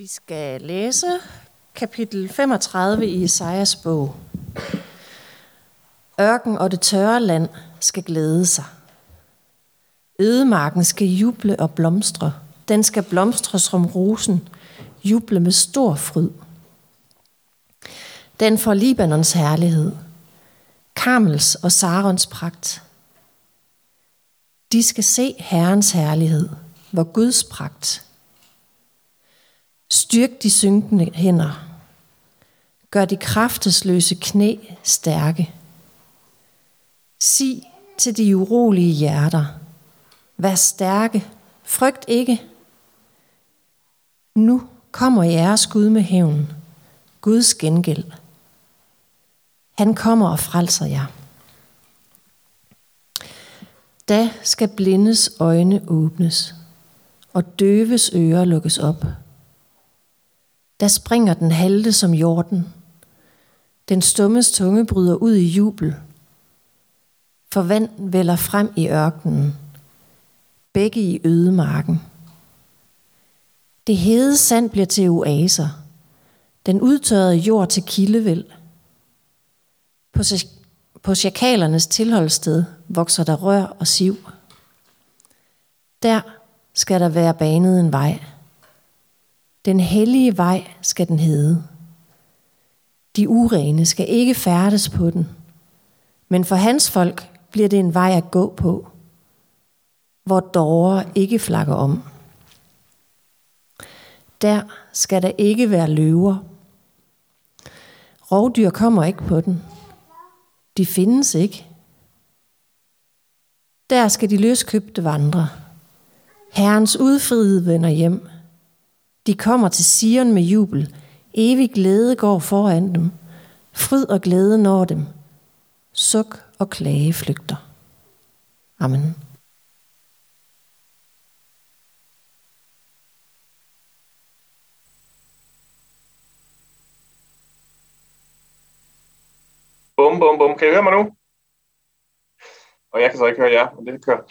Vi skal læse kapitel 35 i Esajas bog. Ørken og det tørre land skal glæde sig. Ødemarken skal juble og blomstre. Den skal blomstre som rosen, juble med stor fryd. Den får Libanons herlighed, Karmels og Sarons pragt. De skal se Herrens herlighed, hvor Guds pragt. Styrk de synkende hænder. Gør de kraftesløse knæ stærke. Sig til de urolige hjerter. Vær stærke. Frygt ikke. Nu kommer jeres Gud med hævn. Guds gengæld. Han kommer og frelser jer. Da skal blindes øjne åbnes, og døves ører lukkes op. Der springer den halte som jorden. Den stummes tunge bryder ud i jubel. For vand vælger frem i ørkenen. Begge i ødemarken. Det hede sand bliver til oaser. Den udtørrede jord til kildevæld. På, på chakalernes tilholdssted vokser der rør og siv. Der skal der være banet en vej. Den hellige vej skal den hedde. De urene skal ikke færdes på den, men for hans folk bliver det en vej at gå på, hvor dårer ikke flakker om. Der skal der ikke være løver. Rovdyr kommer ikke på den. De findes ikke. Der skal de løskøbte vandre. Herrens udfriede vender hjem. De kommer til Sion med jubel. Evig glæde går foran dem. Fryd og glæde når dem. Suk og klage flygter. Amen. Bum, bum, bum. Kan I høre mig nu? Og jeg kan så ikke høre jer, men det kører.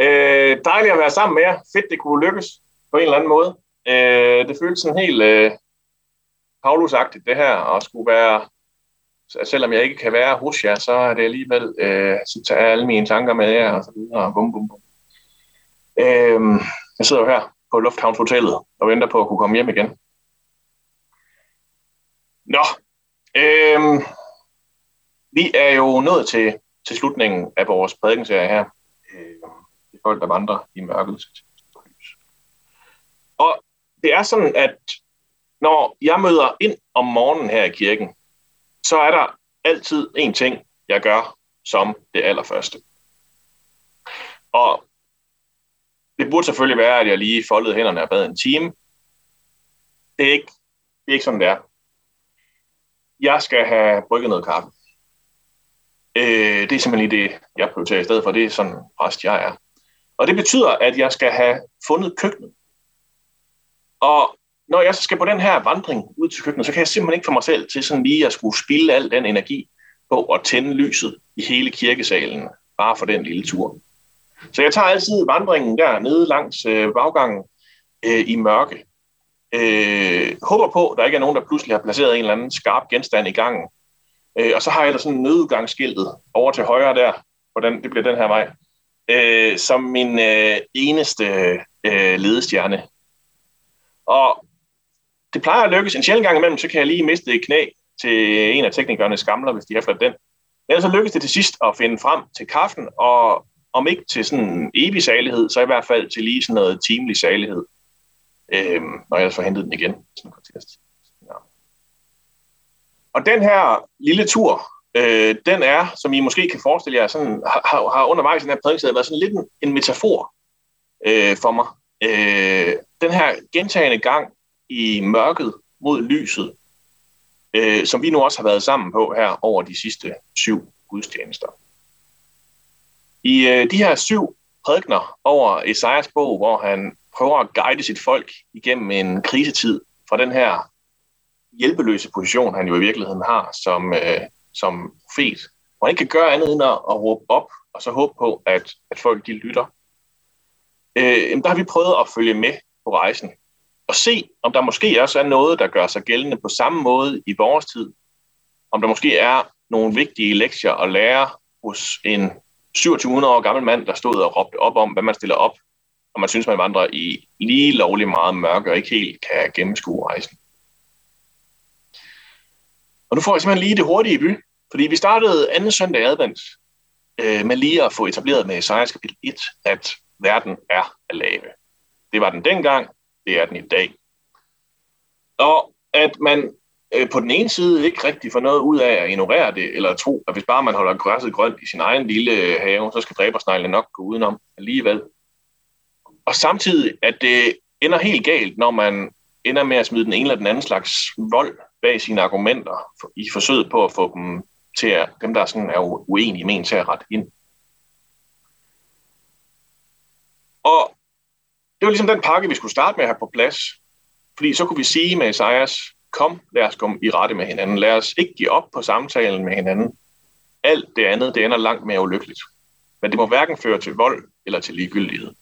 Øh, dejligt at være sammen med jer. Fedt, det kunne lykkes på en eller anden måde. Øh, det føles sådan helt øh, Paulus-agtigt, det her, og skulle være, selvom jeg ikke kan være hos jer, så er det alligevel, øh, så tager jeg alle mine tanker med jer, og så videre, og bum, bum, bum. Øh, jeg sidder jo her på Lufthavnshotellet og venter på at kunne komme hjem igen. Nå, øh, vi er jo nået til, til slutningen af vores prædikenserie her. Øh, det er folk, der vandrer i mørket. Og det er sådan, at når jeg møder ind om morgenen her i kirken, så er der altid en ting, jeg gør som det allerførste. Og det burde selvfølgelig være, at jeg lige foldede hænderne og bad en time. Det er ikke, det er ikke sådan, det er. Jeg skal have brygget noget kaffe. Øh, det er simpelthen lige det, jeg prioriterer i stedet for. Det er sådan præst, jeg er. Og det betyder, at jeg skal have fundet køkkenet. Og når jeg så skal på den her vandring ud til køkkenet, så kan jeg simpelthen ikke få mig selv til sådan lige at skulle spille al den energi på at tænde lyset i hele kirkesalen, bare for den lille tur. Så jeg tager altid vandringen der nede langs øh, baggangen øh, i mørke. Øh, håber på, at der ikke er nogen, der pludselig har placeret en eller anden skarp genstand i gangen. Øh, og så har jeg der sådan nødudgangsskiltet over til højre der, hvordan det bliver den her vej, øh, som min øh, eneste øh, ledestjerne og det plejer at lykkes en sjældent gang imellem, så kan jeg lige miste et knæ til en af teknikernes skamler, hvis de har fået den. Ellers så lykkes det til sidst at finde frem til kaffen, og om ikke til sådan en evig salighed, så i hvert fald til lige sådan noget timelig salighed, Øhm, når jeg så får hentet den igen. Sådan ja. Og den her lille tur, øh, den er, som I måske kan forestille jer, sådan, har, har undervejs i den her prædiksæde været sådan lidt en, en metafor øh, for mig. Øh, den her gentagende gang i mørket mod lyset, øh, som vi nu også har været sammen på her over de sidste syv gudstjenester. I øh, de her syv prædikner over Esajas bog, hvor han prøver at guide sit folk igennem en krisetid fra den her hjælpeløse position, han jo i virkeligheden har som, øh, som profet, hvor han ikke kan gøre andet end at, at råbe op og så håbe på, at, at folk de lytter. Øh, der har vi prøvet at følge med på rejsen. og se, om der måske også er noget, der gør sig gældende på samme måde i vores tid. Om der måske er nogle vigtige lektier at lære hos en 2700 år gammel mand, der stod og råbte op om, hvad man stiller op, og man synes, man vandrer i lige lovlig meget mørke og ikke helt kan gennemskue rejsen. Og nu får jeg simpelthen lige det hurtige by, fordi vi startede anden søndag i advent øh, med lige at få etableret med Esajas kapitel 1, at verden er at lave. Det var den dengang, det er den i dag. Og at man øh, på den ene side ikke rigtig får noget ud af at ignorere det, eller tro, at hvis bare man holder græsset grønt i sin egen lille øh, have, så skal dræbersneglene nok gå udenom alligevel. Og samtidig, at det ender helt galt, når man ender med at smide den ene eller den anden slags vold bag sine argumenter, i forsøget på at få dem til at, dem der sådan er uenige med en til at rette ind. Og det var ligesom den pakke, vi skulle starte med at have på plads. Fordi så kunne vi sige med Esajas, kom, lad os komme i rette med hinanden. Lad os ikke give op på samtalen med hinanden. Alt det andet, det ender langt mere ulykkeligt. Men det må hverken føre til vold eller til ligegyldighed.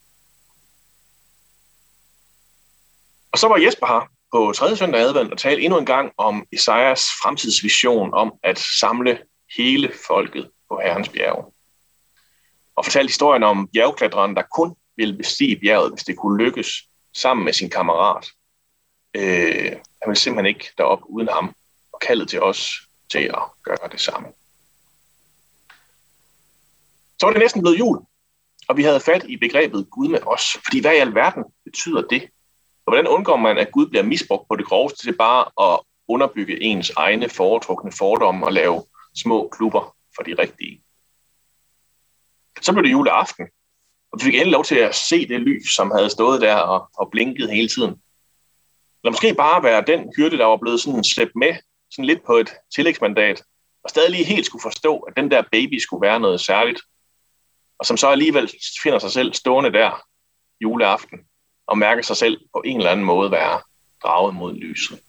Og så var Jesper her på tredje søndag advent og talte endnu en gang om Esajas fremtidsvision om at samle hele folket på Herrens bjerge. Og fortalte historien om bjergklatreren, der kun ville bestige bjerget, hvis det kunne lykkes sammen med sin kammerat. Øh, han ville simpelthen ikke derop uden ham, og kaldet til os til at gøre det samme. Så var det næsten blevet jul, og vi havde fat i begrebet Gud med os. Fordi hvad i alverden betyder det? Og hvordan undgår man, at Gud bliver misbrugt på det groveste til bare at underbygge ens egne foretrukne fordomme og lave små klubber for de rigtige? Så blev det juleaften, og vi fik endelig lov til at se det lys, som havde stået der og, og blinket hele tiden. Eller måske bare være den hyrde, der var blevet sådan slæbt med sådan lidt på et tillægsmandat, og stadig lige helt skulle forstå, at den der baby skulle være noget særligt, og som så alligevel finder sig selv stående der juleaften, og mærker sig selv på en eller anden måde være draget mod lyset.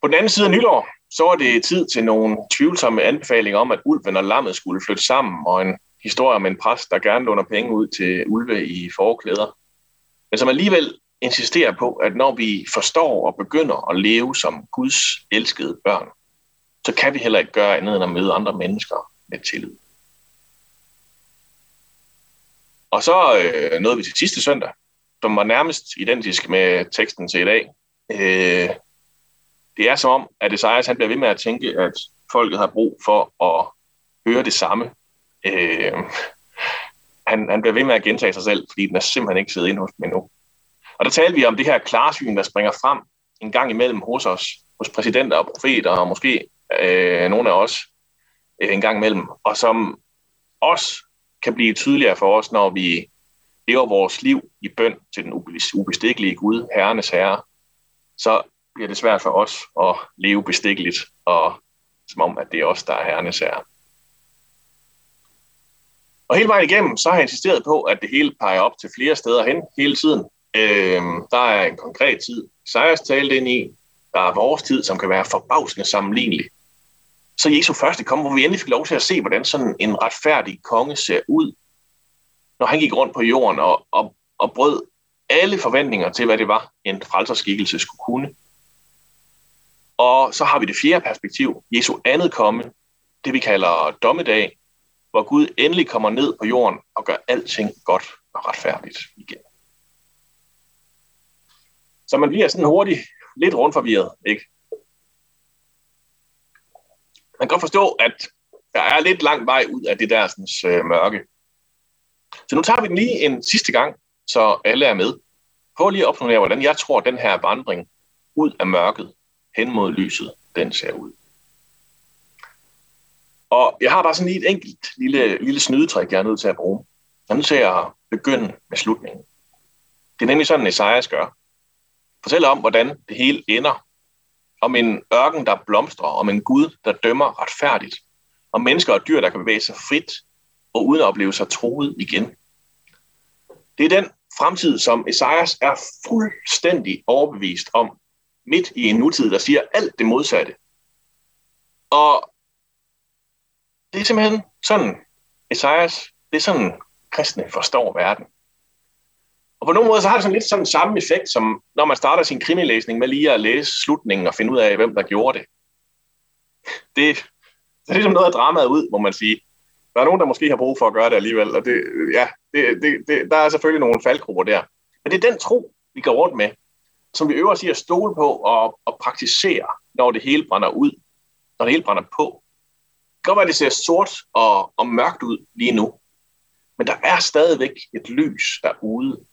På den anden side af nytår, så var det tid til nogle tvivlsomme anbefalinger om, at ulven og lammet skulle flytte sammen, og en historie om en præst, der gerne låner penge ud til ulve i forklæder. Men som alligevel insisterer på, at når vi forstår og begynder at leve som Guds elskede børn, så kan vi heller ikke gøre andet end at møde andre mennesker med tillid. Og så øh, nåede vi til sidste søndag, som var nærmest identisk med teksten til i dag. Øh, det er som om, at Esaias han bliver ved med at tænke, at folket har brug for at høre det samme. Øh, han, han bliver ved med at gentage sig selv, fordi den er simpelthen ikke siddet ind hos dem endnu. Og der talte vi om det her klarsyn, der springer frem en gang imellem hos os, hos præsidenter og profeter, og måske øh, nogle af os øh, en gang imellem, og som også kan blive tydeligere for os, når vi lever vores liv i bøn til den ubestikkelige Gud, Herrenes Herre, så bliver det svært for os at leve bestikkeligt, og som om, at det er os, der er Herrenes Herre. Og hele vejen igennem, så har jeg insisteret på, at det hele peger op til flere steder hen hele tiden. Øhm, der er en konkret tid, Sejers talte ind i. Der er vores tid, som kan være forbavsende sammenlignelig så Jesu første kom, hvor vi endelig fik lov til at se, hvordan sådan en retfærdig konge ser ud, når han gik rundt på jorden og, og, og brød alle forventninger til, hvad det var, en frelserskikkelse skulle kunne. Og så har vi det fjerde perspektiv, Jesu andet komme, det vi kalder dommedag, hvor Gud endelig kommer ned på jorden og gør alting godt og retfærdigt igen. Så man bliver sådan hurtigt lidt rundt forvirret, ikke? man kan godt forstå, at der er lidt lang vej ud af det der sådan, øh, mørke. Så nu tager vi den lige en sidste gang, så alle er med. Prøv lige at opnå hvordan jeg tror, at den her vandring ud af mørket hen mod lyset, den ser ud. Og jeg har bare sådan lige et enkelt lille, lille snydetrik, jeg er nødt til at bruge. Jeg er nødt til at begynde med slutningen. Det er nemlig sådan, Esajas gør. Fortæller om, hvordan det hele ender om en ørken, der blomstrer, om en Gud, der dømmer retfærdigt, om mennesker og dyr, der kan bevæge sig frit og uden at opleve sig troet igen. Det er den fremtid, som Esajas er fuldstændig overbevist om, midt i en nutid, der siger alt det modsatte. Og det er simpelthen sådan, Esajas, det er sådan, kristne forstår verden. Og på nogle måder så har det sådan lidt sådan samme effekt, som når man starter sin krimilæsning med lige at læse slutningen og finde ud af, hvem der gjorde det. Det, det er ligesom noget af dramaet ud, må man sige. Der er nogen, der måske har brug for at gøre det alligevel, og det, ja, det, det, det, der er selvfølgelig nogle faldgrupper der. Men det er den tro, vi går rundt med, som vi øver os i at stole på og, og praktisere, når det hele brænder ud, når det hele brænder på. Det kan godt være, at det ser sort og, og mørkt ud lige nu, men der er stadigvæk et lys derude.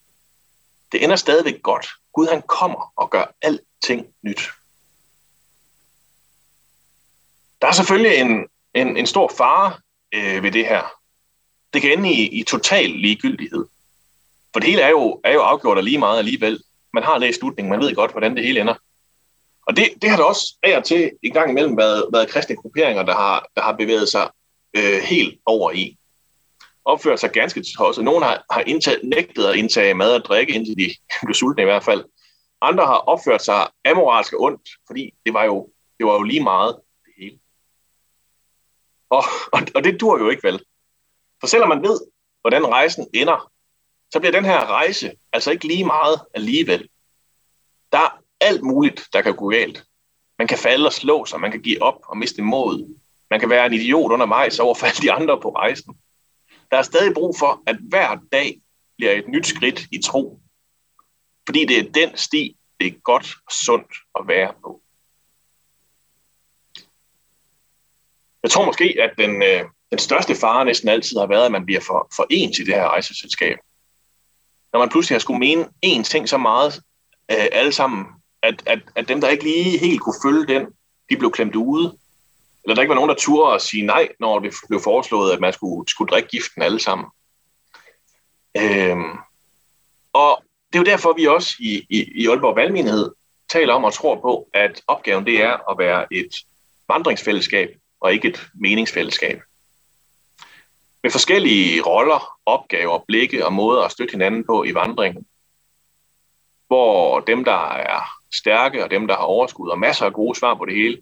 Det ender stadigvæk godt. Gud han kommer og gør alting nyt. Der er selvfølgelig en, en, en stor fare øh, ved det her. Det kan ende i, i total ligegyldighed. For det hele er jo, er jo afgjort af lige meget alligevel. Man har læst slutningen, man ved godt, hvordan det hele ender. Og det, det har der også af og til en gang imellem været, været kristne grupperinger, der har, der har bevæget sig øh, helt over i. Opfører sig ganske tosset. Nogle har, har indtaget, nægtet at indtage mad og drikke, indtil de blev sultne i hvert fald. Andre har opført sig amoralsk ondt, fordi det var jo, det var jo lige meget det hele. Og, og, og det dur jo ikke vel. For selvom man ved, hvordan rejsen ender, så bliver den her rejse altså ikke lige meget alligevel. Der er alt muligt, der kan gå galt. Man kan falde og slå sig, man kan give op og miste mod. Man kan være en idiot undervejs over for alle de andre på rejsen. Der er stadig brug for, at hver dag bliver et nyt skridt i tro. Fordi det er den sti, det er godt og sundt at være på. Jeg tror måske, at den, øh, den største fare næsten altid har været, at man bliver for, for ens i det her rejseselskab. Når man pludselig har skulle mene én ting så meget øh, alle sammen, at, at, at dem, der ikke lige helt kunne følge den, de blev klemt ude. Eller der ikke var nogen, der turde at sige nej, når det blev foreslået, at man skulle, skulle drikke giften alle sammen. Øhm, og det er jo derfor, vi også i, i, i Aalborg Valgmenighed taler om og tror på, at opgaven det er at være et vandringsfællesskab og ikke et meningsfællesskab. Med forskellige roller, opgaver, blikke og måder at støtte hinanden på i vandringen. Hvor dem, der er stærke, og dem, der har overskud og masser af gode svar på det hele,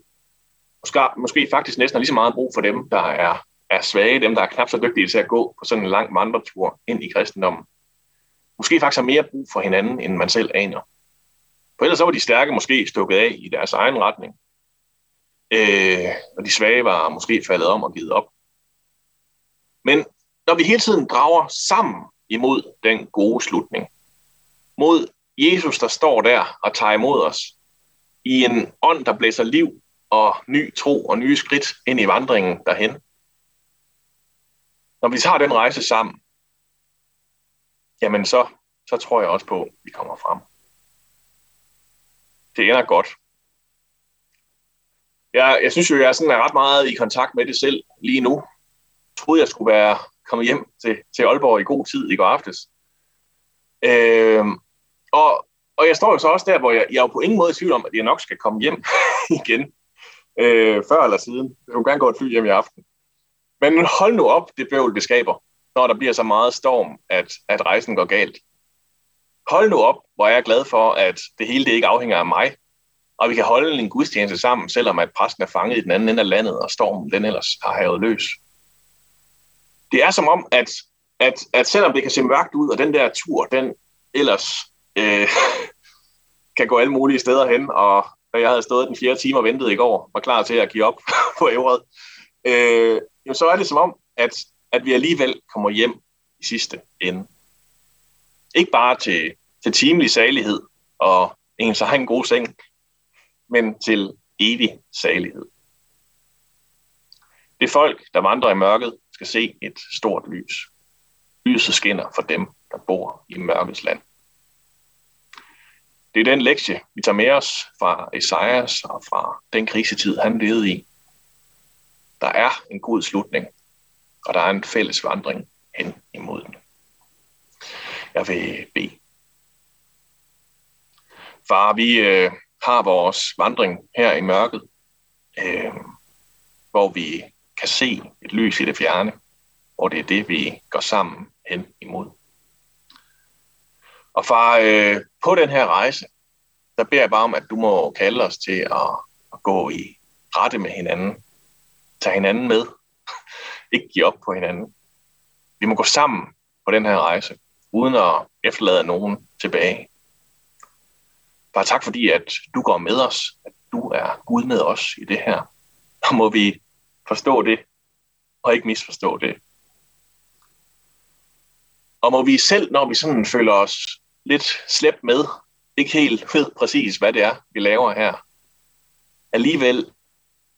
måske, måske faktisk næsten er lige så meget brug for dem, der er, er svage, dem, der er knap så dygtige til at gå på sådan en lang vandretur ind i kristendommen. Måske faktisk har mere brug for hinanden, end man selv aner. For ellers så var de stærke måske stukket af i deres egen retning. Øh, og de svage var måske faldet om og givet op. Men når vi hele tiden drager sammen imod den gode slutning, mod Jesus, der står der og tager imod os, i en ånd, der blæser liv og ny tro og nye skridt ind i vandringen derhen. Når vi tager den rejse sammen, jamen så, så tror jeg også på, at vi kommer frem. Det ender godt. Jeg, jeg synes jo, jeg er, sådan, er ret meget i kontakt med det selv lige nu. Troede, jeg skulle være kommet hjem til, til Aalborg i god tid i går aftes. Øh, og, og jeg står jo så også der, hvor jeg, jeg er jo på ingen måde i tvivl om, at jeg nok skal komme hjem igen. Øh, før eller siden. Jeg kunne gerne gå et fly hjem i aften. Men hold nu op, det bøvl, det skaber, når der bliver så meget storm, at, at rejsen går galt. Hold nu op, hvor jeg er glad for, at det hele det ikke afhænger af mig, og vi kan holde en gudstjeneste sammen, selvom at præsten er fanget i den anden ende af landet, og stormen den ellers har havet løs. Det er som om, at, at, at selvom det kan se mørkt ud, og den der tur, den ellers øh, kan gå alle mulige steder hen, og jeg havde stået den fjerde time og ventet i går, var klar til at give op på ævret, øh, så er det som om, at, at vi alligevel kommer hjem i sidste ende. Ikke bare til, til timelig salighed og en så har en god seng, men til evig salighed. Det folk, der vandrer i mørket, skal se et stort lys. Lyset skinner for dem, der bor i mørkets land. Det er den lektie, vi tager med os fra Esajas og fra den krisetid, han levede i. Der er en god slutning, og der er en fælles vandring hen imod den. Jeg vil bede. Far, vi øh, har vores vandring her i mørket, øh, hvor vi kan se et lys i det fjerne, og det er det, vi går sammen hen imod. Og far, øh, på den her rejse, der beder jeg bare om, at du må kalde os til at, at gå i rette med hinanden. Tag hinanden med. Ikke give op på hinanden. Vi må gå sammen på den her rejse, uden at efterlade nogen tilbage. Bare tak fordi, at du går med os, at du er Gud med os i det her. Og må vi forstå det, og ikke misforstå det. Og må vi selv, når vi sådan føler os lidt slæbt med, ikke helt ved præcis, hvad det er, vi laver her, alligevel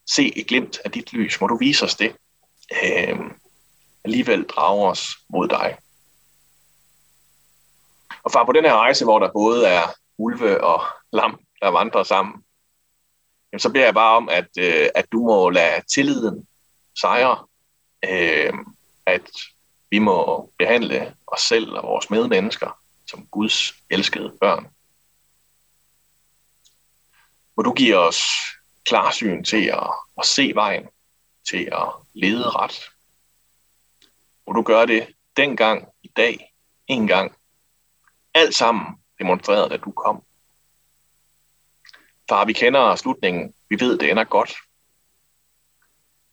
se et glimt af dit lys. Må du vise os det. Øh, alligevel drage os mod dig. Og far, på den her rejse, hvor der både er ulve og lam, der vandrer sammen, jamen, så beder jeg bare om, at, øh, at du må lade tilliden sejre, øh, at vi må behandle os selv og vores medmennesker som Guds elskede børn. Må du give os klarsyn til at, at se vejen, til at lede ret. Må du gøre det dengang, i dag, en gang. Alt sammen demonstreret, at du kom. Far, vi kender slutningen. Vi ved, det ender godt.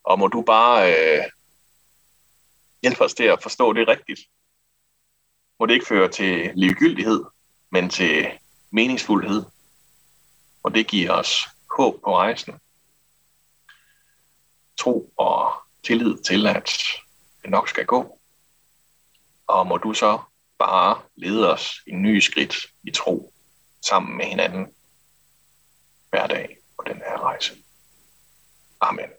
Og må du bare øh, hjælpe os til at forstå det rigtigt. Må det ikke føre til ligegyldighed, men til meningsfuldhed. Og det giver os håb på rejsen. Tro og tillid til, at det nok skal gå. Og må du så bare lede os i nye skridt i tro sammen med hinanden hver dag på den her rejse. Amen.